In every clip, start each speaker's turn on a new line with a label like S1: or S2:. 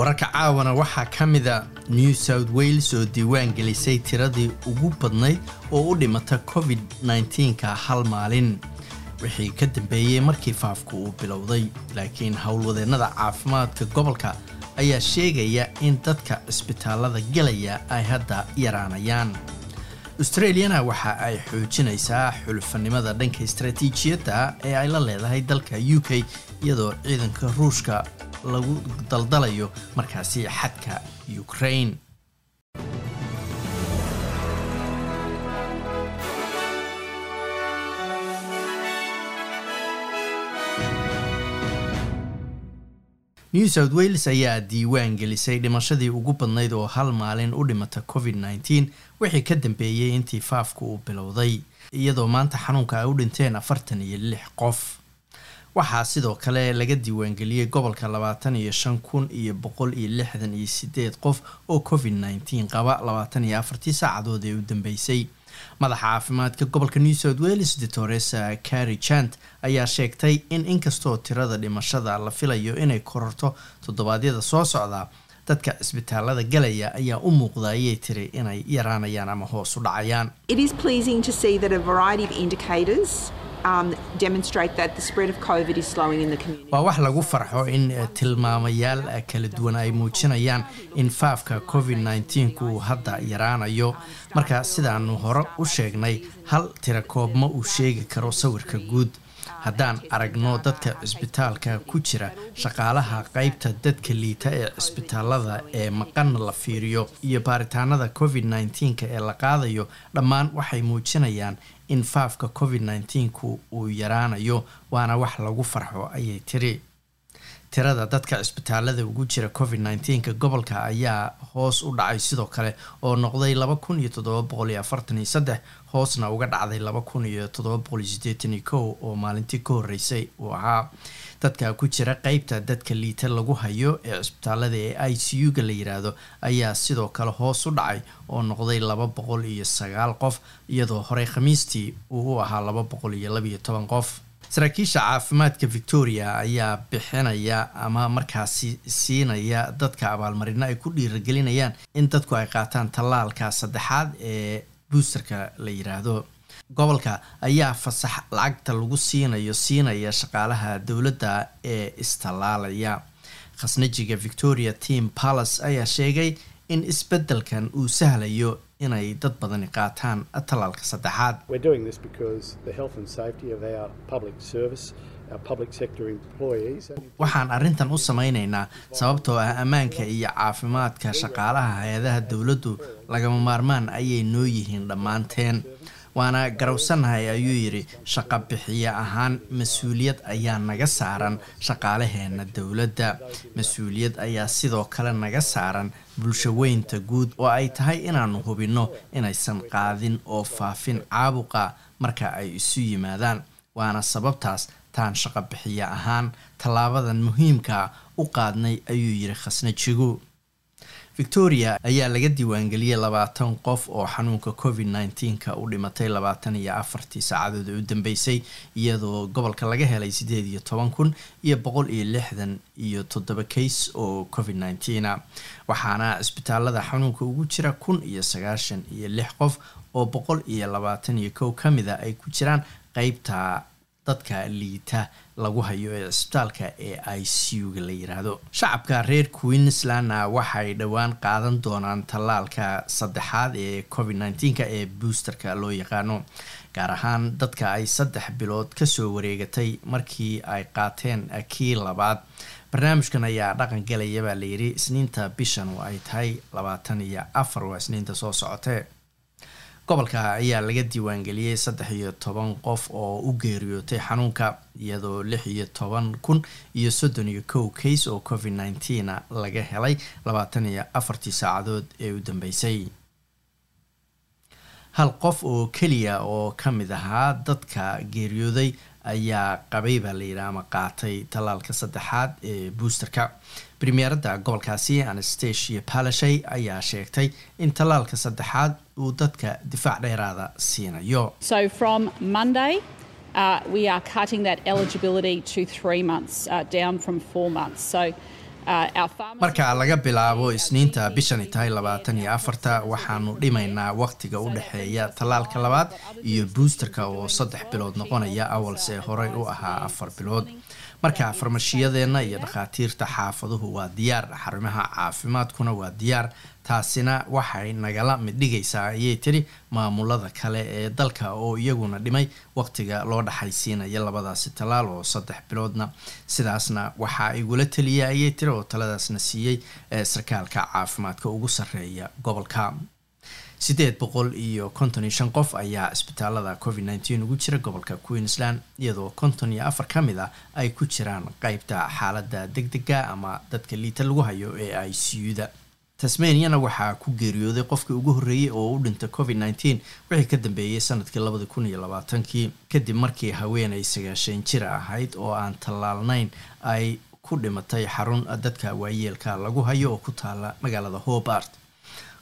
S1: wararka caawana waxaa ka mida new south wales oo diiwaan gelisay tiradii ugu badnayd oo u dhimata covid -19ka hal maalin. Wixii ka dambeeyey markii faafku uu bilowday laakiin howlwadeennada caafimaadka gobolka ayaa sheegaya in dadka cisbitaalada gelaya ay hadda yaraanayaan. Australiana waxa ay xoojinaysaa xulfanimada dhanka istaraatiijiyadda ee ay la leedahay dalka u k iyadoo ciidanka ruushka lagu daldalayo markaasi xadka ukraine. New south wales ayaa diiwaan gelisay dhimashadii ugu badnayd oo hal maalin u dhimata covid -19 wixii ka dambeeyey intii faafku uu bilowday iyadoo maanta xanuunka ay u dhinteen afartan iyo lix qof waxaa sidoo kale laga diiwaangeliyey gobolka labaatan iyo shan kun iyo boqol iyo lixdan iyo sideed qof oo covid -19 qaba labaatan iyo afartii saacadood ee u dambeysay. Madaxa caafimaadka gobolka new south wales doctoresa carri jant ayaa sheegtay in inkastoo tirada dhimashada la filayo inay kororto toddobaadyada soo socda dadka cisbitaalada galaya ayaa u muuqda ayay tiri inay yaraanayaan ama hoos u dhacayaan waa wax lagu farxo in tilmaamayaal kala duwan ay muujinayaan in faafka covid -19ku uu hadda yaraanayo. Marka sidaanu hore u sheegnay hal tira koob ma uu sheegi karo sawirka guud haddaan aragno dadka cisbitaalka ku jira shaqaalaha qeybta dadka liita ee cisbitaalada ee maqan la fiiriyo iyo baaritaanada covid -19ka ee la qaadayo dhammaan waxay muujinayaan in faafka covid -19ku uu yaraanayo waana wax lagu farxo ayay tiri tirada dadka cisbitaalada ugu jira covid -19ka gobolka ayaa hoos u dhacay sidoo kale oo noqday laba kun iyo toddoba boqol iyo afartan iyo saddex hoosna uga dhacday laba kun iyo toddoba boqol iyo sideetan iyo kow oo maalintii ka horreysay. Uu ahaa dadka ku jira qeybta dadka liita lagu hayo ee cisbitaalada ee i c u-ga la yiraahdo ayaa sidoo kale hoos u dhacay oo noqday laba boqol iyo sagaal qof iyadoo horey khamiistii uu u ahaa laba boqol iyo labaiyo toban qof saraakiisha caafimaadka victoria ayaa bixinaya ama markaasi siinaya dadka abaalmarino ay ku dhiiragelinayaan in dadku ay qaataan tallaalka saddexaad ee buusterka la yiraahdo. Gobolka ayaa fasax lacagta lagu siinayo siinaya shaqaalaha dowladda ee istallaalaya. Khasnajiga victoria team palace ayaa sheegay in isbeddelkan uu sahlayo inay dad badani qaataan tallaalka saddexaad. Waxaan arrintan u samaynaynaa sababtoo ah ammaanka iyo caafimaadka shaqaalaha hay'adaha dowladdu lagama maarmaan ayay noo yihiin dhammaanteen waana garowsanahay ayuu yidhi shaqo bixiye ahaan mas'uuliyad ayaa naga saaran shaqaalaheena dowladda. Mas'uuliyad ayaa sidoo kale naga saaran bulshaweynta guud oo ay tahay inaanu hubinno inaysan qaadin oo faafin caabuqa marka ay isu yimaadaan. Waana sababtaas taan shaqo bixiye ahaan tallaabadan muhiimka u qaadnay ayuu yidhi khasnajigu victoria ayaa laga diiwaangeliyey labaatan qof oo xanuunka covid -19ka u dhimatay labaatan iyo afartii saacadood ee u dambeysay iyadoo gobolka laga helay sideed iyo toban kun iyo boqol iyo lixdan iyo toddoba case oo covid -19a waxaana cisbitaalada xanuunka ugu jira kun iyo sagaashan iyo lix qof oo boqol iyo labaatan iyo kow ka mida ay ku jiraan qeybta dadka liita lagu hayo ee cisbitaalka ee i c u-ga la yiraahdo. Shacabka reer queenslandna waxay dhowaan qaadan doonaan tallaalka saddexaad ee covid -19ka ee boosterka loo yaqaano gaar ahaan dadka ay saddex bilood ka soo wareegatay markii ay qaateen kii labaad. Barnaamijkan ayaa dhaqan galaya baa layidhi isniinta bishan oo ay tahay labaatan iyo afar waa isniinta soo socotee gobolka ayaa laga diiwaangeliyey saddex iyo toban qof oo u geeriyootay xanuunka iyadoo lix iyo toban kun iyo soddon iyo kow case oo covid -19 laga helay labaatan iyo afartii saacadood ee u dambeysay. Hal qof oo keliya oo ka mid ahaa dadka geeriyooday ayaa qabay baa layidhi ama qaatay tallaalka saddexaad ee boosterka. Premieradda gobolkaasi anastasia palashay ayaa sheegtay in tallaalka saddexaad uu dadka difaac dheeraada siinayo
S2: Uh, uh,
S1: marka laga bilaabo isniinta bishani tahay labaatan iyo afarta waxaanu dhimaynaa wakhtiga u dhexeeya tallaalka labaad iyo boosterka oo saddex bilood noqonaya awalse horey u ahaa afar bilood marka farmashiyadeenna iyo dhakhaatiirta xaafaduhu waa diyaar xarumaha caafimaadkuna waa diyaar taasina waxay nagala mid dhigaysaa ayay tiri maamulada kale ee dalka oo iyaguna dhimay waqtiga loo dhaxaysiinaya labadaasi tallaal oo saddex biloodna. Sidaasna waxaa igula taliya ayay tiri oo taladaasna siiyey sarkaalka caafimaadka ugu sarreeya gobolka siddeed boqol iyo konton iyo shan qof ayaa isbitaalada covid nneteen ugu jira gobolka queensland iyadoo konton iyo afar ka mid ah ay ku jiraan qeybta xaaladda deg dega ama dadka liita lagu hayo ee i c u-da. Tasmaniana waxaa ku geeriyooday qofkii ugu horreeyey oo u dhintay covid nneteen wixii ka dambeeyey sannadkii labadi kun iyo labaatankii kadib markii haweenay sagaashan jir ahayd oo aan tallaalnayn ay ku dhimatay xarun dadka waayeelka lagu hayo oo ku taala magaalada hobart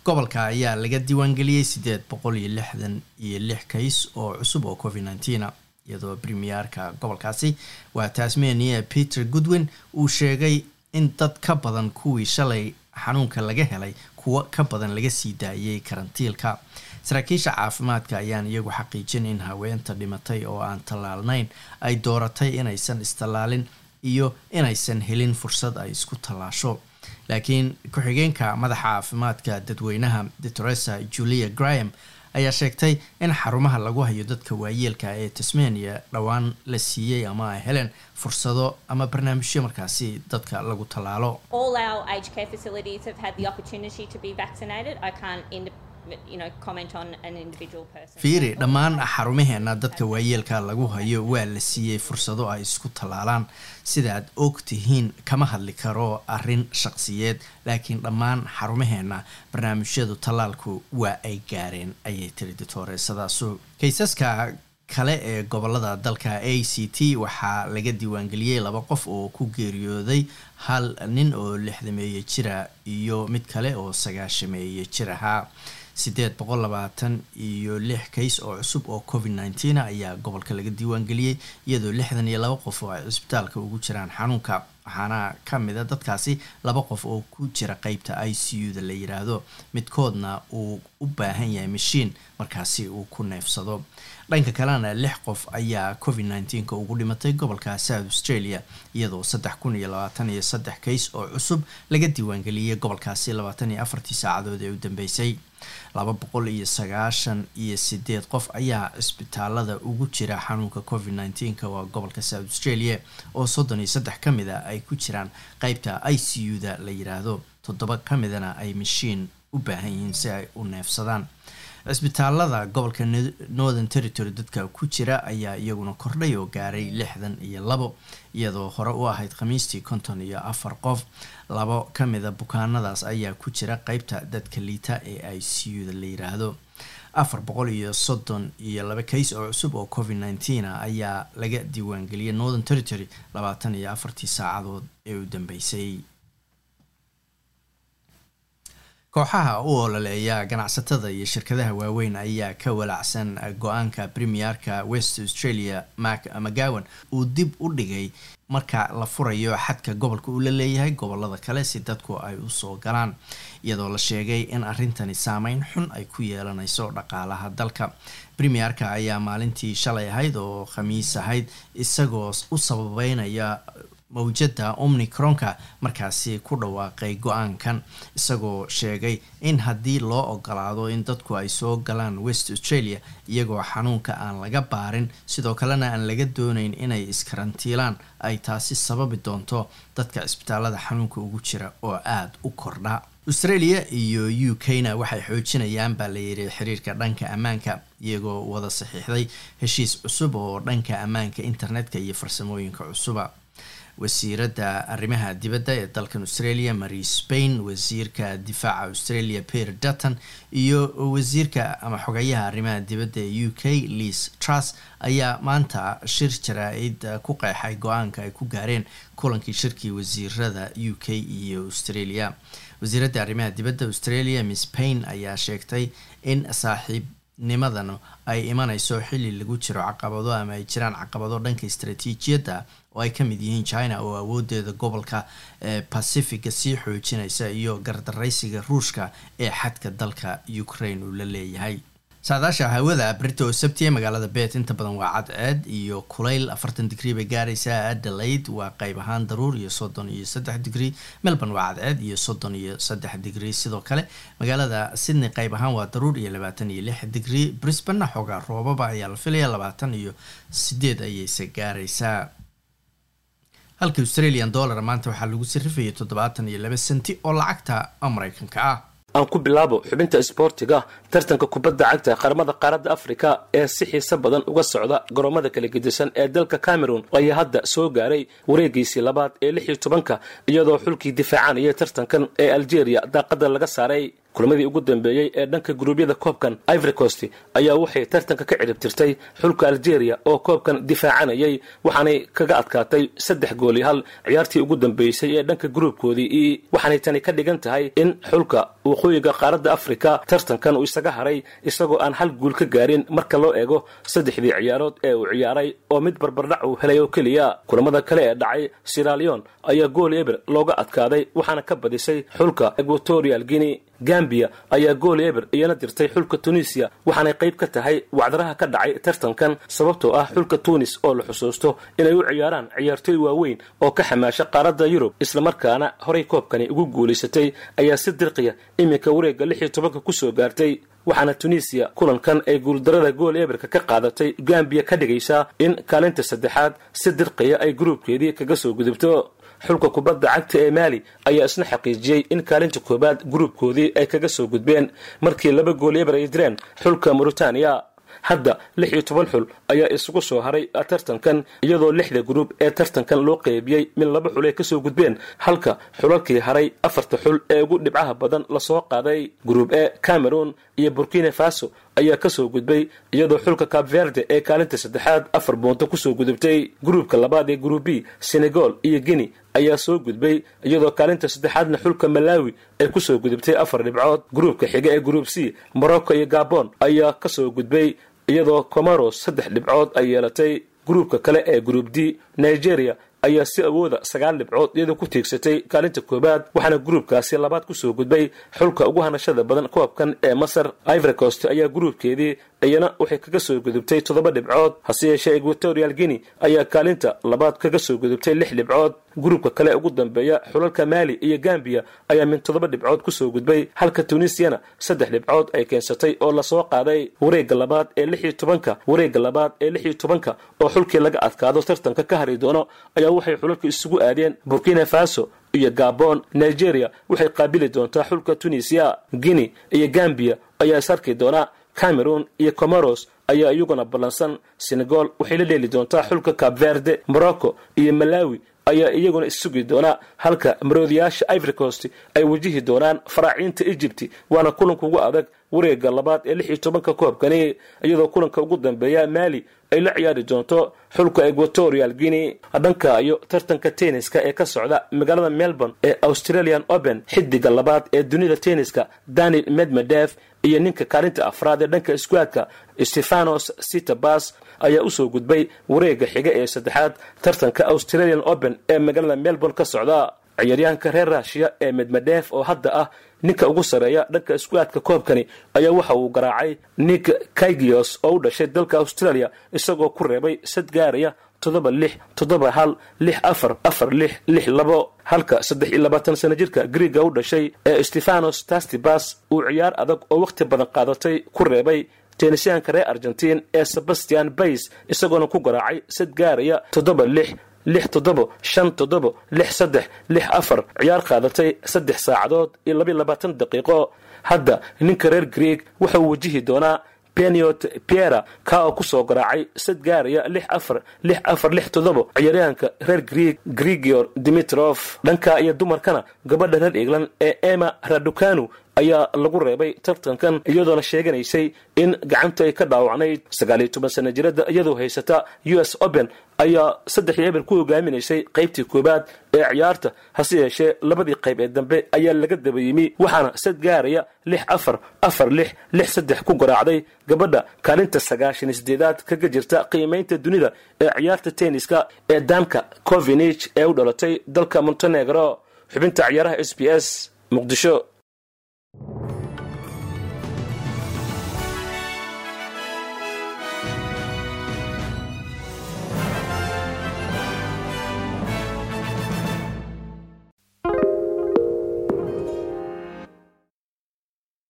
S1: gobolka ayaa laga diiwaangeliyey siddeed boqol iyo lixdan iyo lix kays oo cusub oo covid nneteena iyadoo premierka gobolkaasi waa tasmania peter goodwin uu sheegay in dad ka badan kuwii shalay xanuunka laga helay kuwo ka badan laga sii daayay karantiilka. Saraakiisha caafimaadka ayaan iyagu xaqiijin in haweenta dhimatay oo aan tallaalnayn ay dooratay inaysan istallaalin iyo inaysan helin fursad ay isku tallaasho laakiin ku-xigeenka madaxa caafimaadka dadweynaha doctoresa julia graham ayaa sheegtay in xarumaha lagu hayo dadka waayeelka ee tasmania dhowaan la siiyey ama ay heleen fursado ama barnaamijyo markaasi dadka lagu tallaalo fiiri dhammaan xarumaheena dadka waayeelka lagu hayo waa la siiyey fursado ay isku tallaalaan sidaad og tihiin kama hadli karo arrin shaqsiyeed laakiin dhammaan xarumaheena barnaamijyadu tallaalku waa ay gaareen ayay tiri ditoreesadaasu kaysaska kale ee gobollada dalka a c t waxaa laga diiwaangeliyey laba qof oo ku geeriyooday hal nin oo lixdameeye jira iyo mid kale oo sagaashameeye jir ahaa siddeed boqol labaatan iyo lix kays oo cusub oo covid nneteen ayaa gobolka laga diiwaangeliyey iyadoo lixdan iyo laba qof oo ay cisbitaalka ugu jiraan xanuunka. Waxaana ka mid a dadkaasi laba qof oo ku jira qeybta i c u da la yiraahdo. Midkoodna uu u baahan yahay mashiin markaasi uu ku neefsado. Dhanka kalena lix qof ayaa covid nneteenka ugu dhimatay gobolka south australia iyadoo saddex kun iyo labaatan iyo saddex kays oo cusub laga diiwaangeliyey gobolkaasi labaatan iyo afartii saacadood ee u dambeysay. Laba boqol iyo sagaashan iyo sideed qof ayaa cisbitaalada ugu jira xanuunka covid nneteenka waa gobolka south australia oo soddon iyo saddex ka mid a ay ku jiraan qeybta i c u da la yiraahdo. Toddoba ka midana ay mashiin u baahan yihiin si ay u neefsadaan. Cisbitaalada gobolka northern territory dadka ku jira ayaa iyaguna kordhay oo gaaray lixdan iyo labo iyadoo hore u ahayd khamiistii konton iyo afar qof. Labo ka mida bukaanadaas ayaa ku jira qeybta dadka liita ee i c u da la yiraahdo. Afar boqol iyo soddon iyo laba kays oo cusub oo covid nneteen ayaa laga diiwaangeliyay northern territory labaatan iyo afartii saacadood ee u dambeysay kooxaha u ololeeya ganacsatada iyo shirkadaha waaweyn ayaa ka walaacsan go'aanka premierka west australia mac mcgowan. Uu dib u dhigay marka la furayo xadka gobolka uu la leeyahay gobollada kale si dadku ay u soo galaan iyadoo la sheegay in arrintani saameyn xun ay ku yeelanayso dhaqaalaha dalka. Premierka ayaa maalintii shalay ahayd oo khamiis ahayd isagoo u sababeynaya mawjada omnicronka markaasi ku dhawaaqay go'aankan isagoo sheegay in haddii loo ogolaado in dadku ay soo galaan west australia iyagoo xanuunka aan laga baarin sidoo kalena aan laga doonayn inay iskarantiilaan ay taasi sababi doonto dadka isbitaalada xanuunka ugu jira oo aada u kordha. Australia iyo u k waxay xoojinayaan baa layidhi xiriirka dhanka ammaanka iyagoo wada saxiixday heshiis cusub oo dhanka ammaanka internetka iyo farsamooyinka cusuba wasiiradda arrimaha dibadda ee dalkan australia marie spain wasiirka difaaca australia peter dutton iyo wasiirka ama xogayaha arrimaha dibadda ee u k liis truss ayaa maanta shir jaraa-id ku qeexay go'aanka ay ku gaareen kulankii shirkii wasiirada u k iyo australia. Wasiiradda arrimaha dibadda australia miss paine ayaa sheegtay in saaxiib nimadanu ay imanayso xilli lagu jiro caqabado ama ay jiraan caqabado dhanka istaraatiijiyadda oo ay ka mid yihiin china oo awoodeeda gobolka pacifica sii xoojinaysa iyo gardaraysiga ruushka ee xadka dalka ukraine uu la leeyahay saadaasha hawada brito oo sabtiya magaalada bet inta badan waa cadceed iyo kulayl. Afartan digrii bay gaaraysaa adelaide waa qeyb ahaan daruur iyo soddon iyo saddex digrii melbourne waa cadceed iyo soddon iyo saddex digrii sidoo kale magaalada sydney qeyb ahaan waa daruur iyo labaatan iyo lix digrii brisbane xoogaa roobaba ayaa la filaya labaatan iyo sideed ayayse gaaraysaa. Halka australian dollar maanta waxaa lagu sarrifayay toddobaatan iyo laba senti oo lacagta mareykanka ah
S3: aan ku bilaabo xubinta isboortiga tartanka kubadda cagta qaramada qaaradda afrika ee si xiise badan uga socda garoomada kala gedisan ee dalka cameron ayaa hadda soo gaaray wareegiisii labaad ee lix iyo tobanka iyadoo xulkii difaacanaya tartankan ee algeria daaqada laga saaray kulamadii ugu dambeeyey ee dhanka guruubyada koobkan ivory ayaa waxay tartanka ka cirib tirtay xulka algeria oo koobkan difaacanayay waxaanay kaga adkaatay saddex gooli hal. Ciyaartii ugu dambeysay ee dhanka gruubkoodii waxaanay tani ka dhigan tahay in xulka waqooyiga qaaradda afrika tartankan uu isaga haray isagoo aan hal guul ka gaarin marka loo eego saddexdii ciyaarood ee uu ciyaaray oo mid barbardhac uu helay oo keliya. Kulamada kale ee dhacay siralion ayaa gool eber looga adkaaday waxaana ka badisay xulka equatorial guinea gambia ayaa gool eber iyana dirtay xulka tunisiya waxaanay qayb ka tahay wacdaraha ka dhacay tartankan sababtoo ah xulka tunis oo la xusuusto inay u ciyaaraan ciyaartooy waaweyn oo ka xamaasha qaaradda yurub. Islamarkaana horay koobkani ugu guulaysatay ayaa si dirqiya iminka wareegga lix iyo tobanka ku soo gaartay waxaana tunisiya kulankan ay guuldarada gool eberka ka qaadatay gambiya ka dhigaysaa in kaalinta saddexaad si dirqiya ay gruubkeedii kaga soo gudubto xulka kubadda cagta ee maali ayaa isna xaqiijiyey in kaalinta koowaad gruubkoodii ay kaga soo gudbeen markii laba gool eber ay direen xulka mauritaniya hadda lix iyo toban xul ayaa isugu soo haray tartankan iyadoo lixda gruub ee tartankan loo qeybiyey mid laba xul ay ka soo gudbeen halka xulalkii haray afarta xul ee ugu dhibcaha badan la soo qaaday. Gruub e cameroon iyo burkina faso ayaa ka soo gudbay iyadoo xulka cabverde ee kaalinta saddexaad afar boonto ku soo gudubtay gruubka labaad ee gruub b senegal iyo guinea ayaa soo gudbay iyadoo kaalinta saddexaadna xulka malawi ay ku soo gudubtay afar dhibcood. Gruubka xiga ee gruub c morocco iyo gabon ayaa ka soo gudbay iyadoo comoros saddex dhibcood ay yeelatay. Gruubka kale ee gruub d nigeria ayaa si awooda sagaal dhibcood iyadoo ku tiigsatay kaalinta koowaad waxaana gruubkaasi labaad ku soo gudbay xulka ugu hanashada badan koobkan ee masar. Ivory ayaa gruubkeedii iyana waxay kaga soo gudubtay toddoba dhibcood. Hase yeeshee equatorial guinea ayaa kaalinta labaad kaga soo gudubtay lix dhibcood. Gruubka kale ugu dambeeya xulalka maali iyo gambiya ayaa min toddoba dhibcood ku soo gudbay halka tunisiana saddex dhibcood ay keensatay oo la soo qaaday. Wareegga labaad ee lix iyo tobanka wareegga labaad ee lix iyo tobanka oo xulkii laga adkaado tartanka ka hari doono ayaa waxay xulalka isugu aadeen. Burkina faso iyo gabon nigeria waxay qaabili doontaa xulka tunisiya guinea iyo gambiya ayaa is arki doonaa cameroon iyo comoros ayaa iyaguna ballansan. Senegal waxay la dheeli doontaa xulka cabverde morocco iyo malawi ayaa iyaguna isugi doonaa halka maroodiyaasha ivory ay wajihi doonaan faraaciinta egypt waana kulanka ugu adag wareegga labaad ee lix iyo tobanka koobkani iyadoo kulanka ugu dambeeya maali ay la ciyaari doonto xulka equatorial guinea. Dhanka iyo tartanka tenniska ee ka socda magaalada melbourne ee australian open xidiga labaad ee dunida tenniska daniel medmedev iyo ninka kaalinta afraad ee dhanka iskuadka stefanos sitabas ayaa u soo gudbay wareegga xiga ee saddexaad tartanka australian open ee magaalada melbourne ka socda ciyaaryahanka reer rushiya ee medmedev oo hadda ah ninka ugu sarreeya dhanka iskuaadka koobkani ayaa waxa uu garaacay nick kaigios oo u dhashay dalka australia isagoo ku reebay sad gaaraya toddoba lix toddoba hal lix afar afar lix lix labo. Halka saddex iyo labaatan sana jirka griega u dhashay ee stefanos tastibas uu ciyaar adag oo wakhti badan qaadatay ku reebay teenisyahanka reer argentiin ee sebastian bays isagoona ku garaacay sad gaaraya toddoba lix lix toddobo shan toddobo lix saddex lix afar. Ciyaar qaadatay saddex saacadood iyo labiyo labaatan daqiiqo. Hadda ninka reer greeg wuxuu wajihi doonaa beniot piera ka oo ku soo garaacay sad gaaraya lix afar lix afar lix toddobo. Ciyaaryahanka reer greeg grigior dimitrof dhanka iyo dumarkana gabadha reer england ee emma radukanu ayaa lagu reebay tartankan iyadoona sheeganaysay in gacantu ay ka dhaawacnayd sagaal iyo toban sana jirada iyadoo haysata u s open ayaa saddex iyo eber ku hogaaminaysay qaybtii koowaad ee ciyaarta hase yeeshee labadii qayb ee dambe ayaa laga daba yimi waxaana sad gaaraya lix afar afar lix lix saddex ku garaacday gabadha kaalinta sagaashan sideedaad kaga jirta qiimaynta dunida ee ciyaarta tenniska ee danka covinich ee u dhalatay dalka montenegro. Xubinta ciyaaraha s b s muqdisho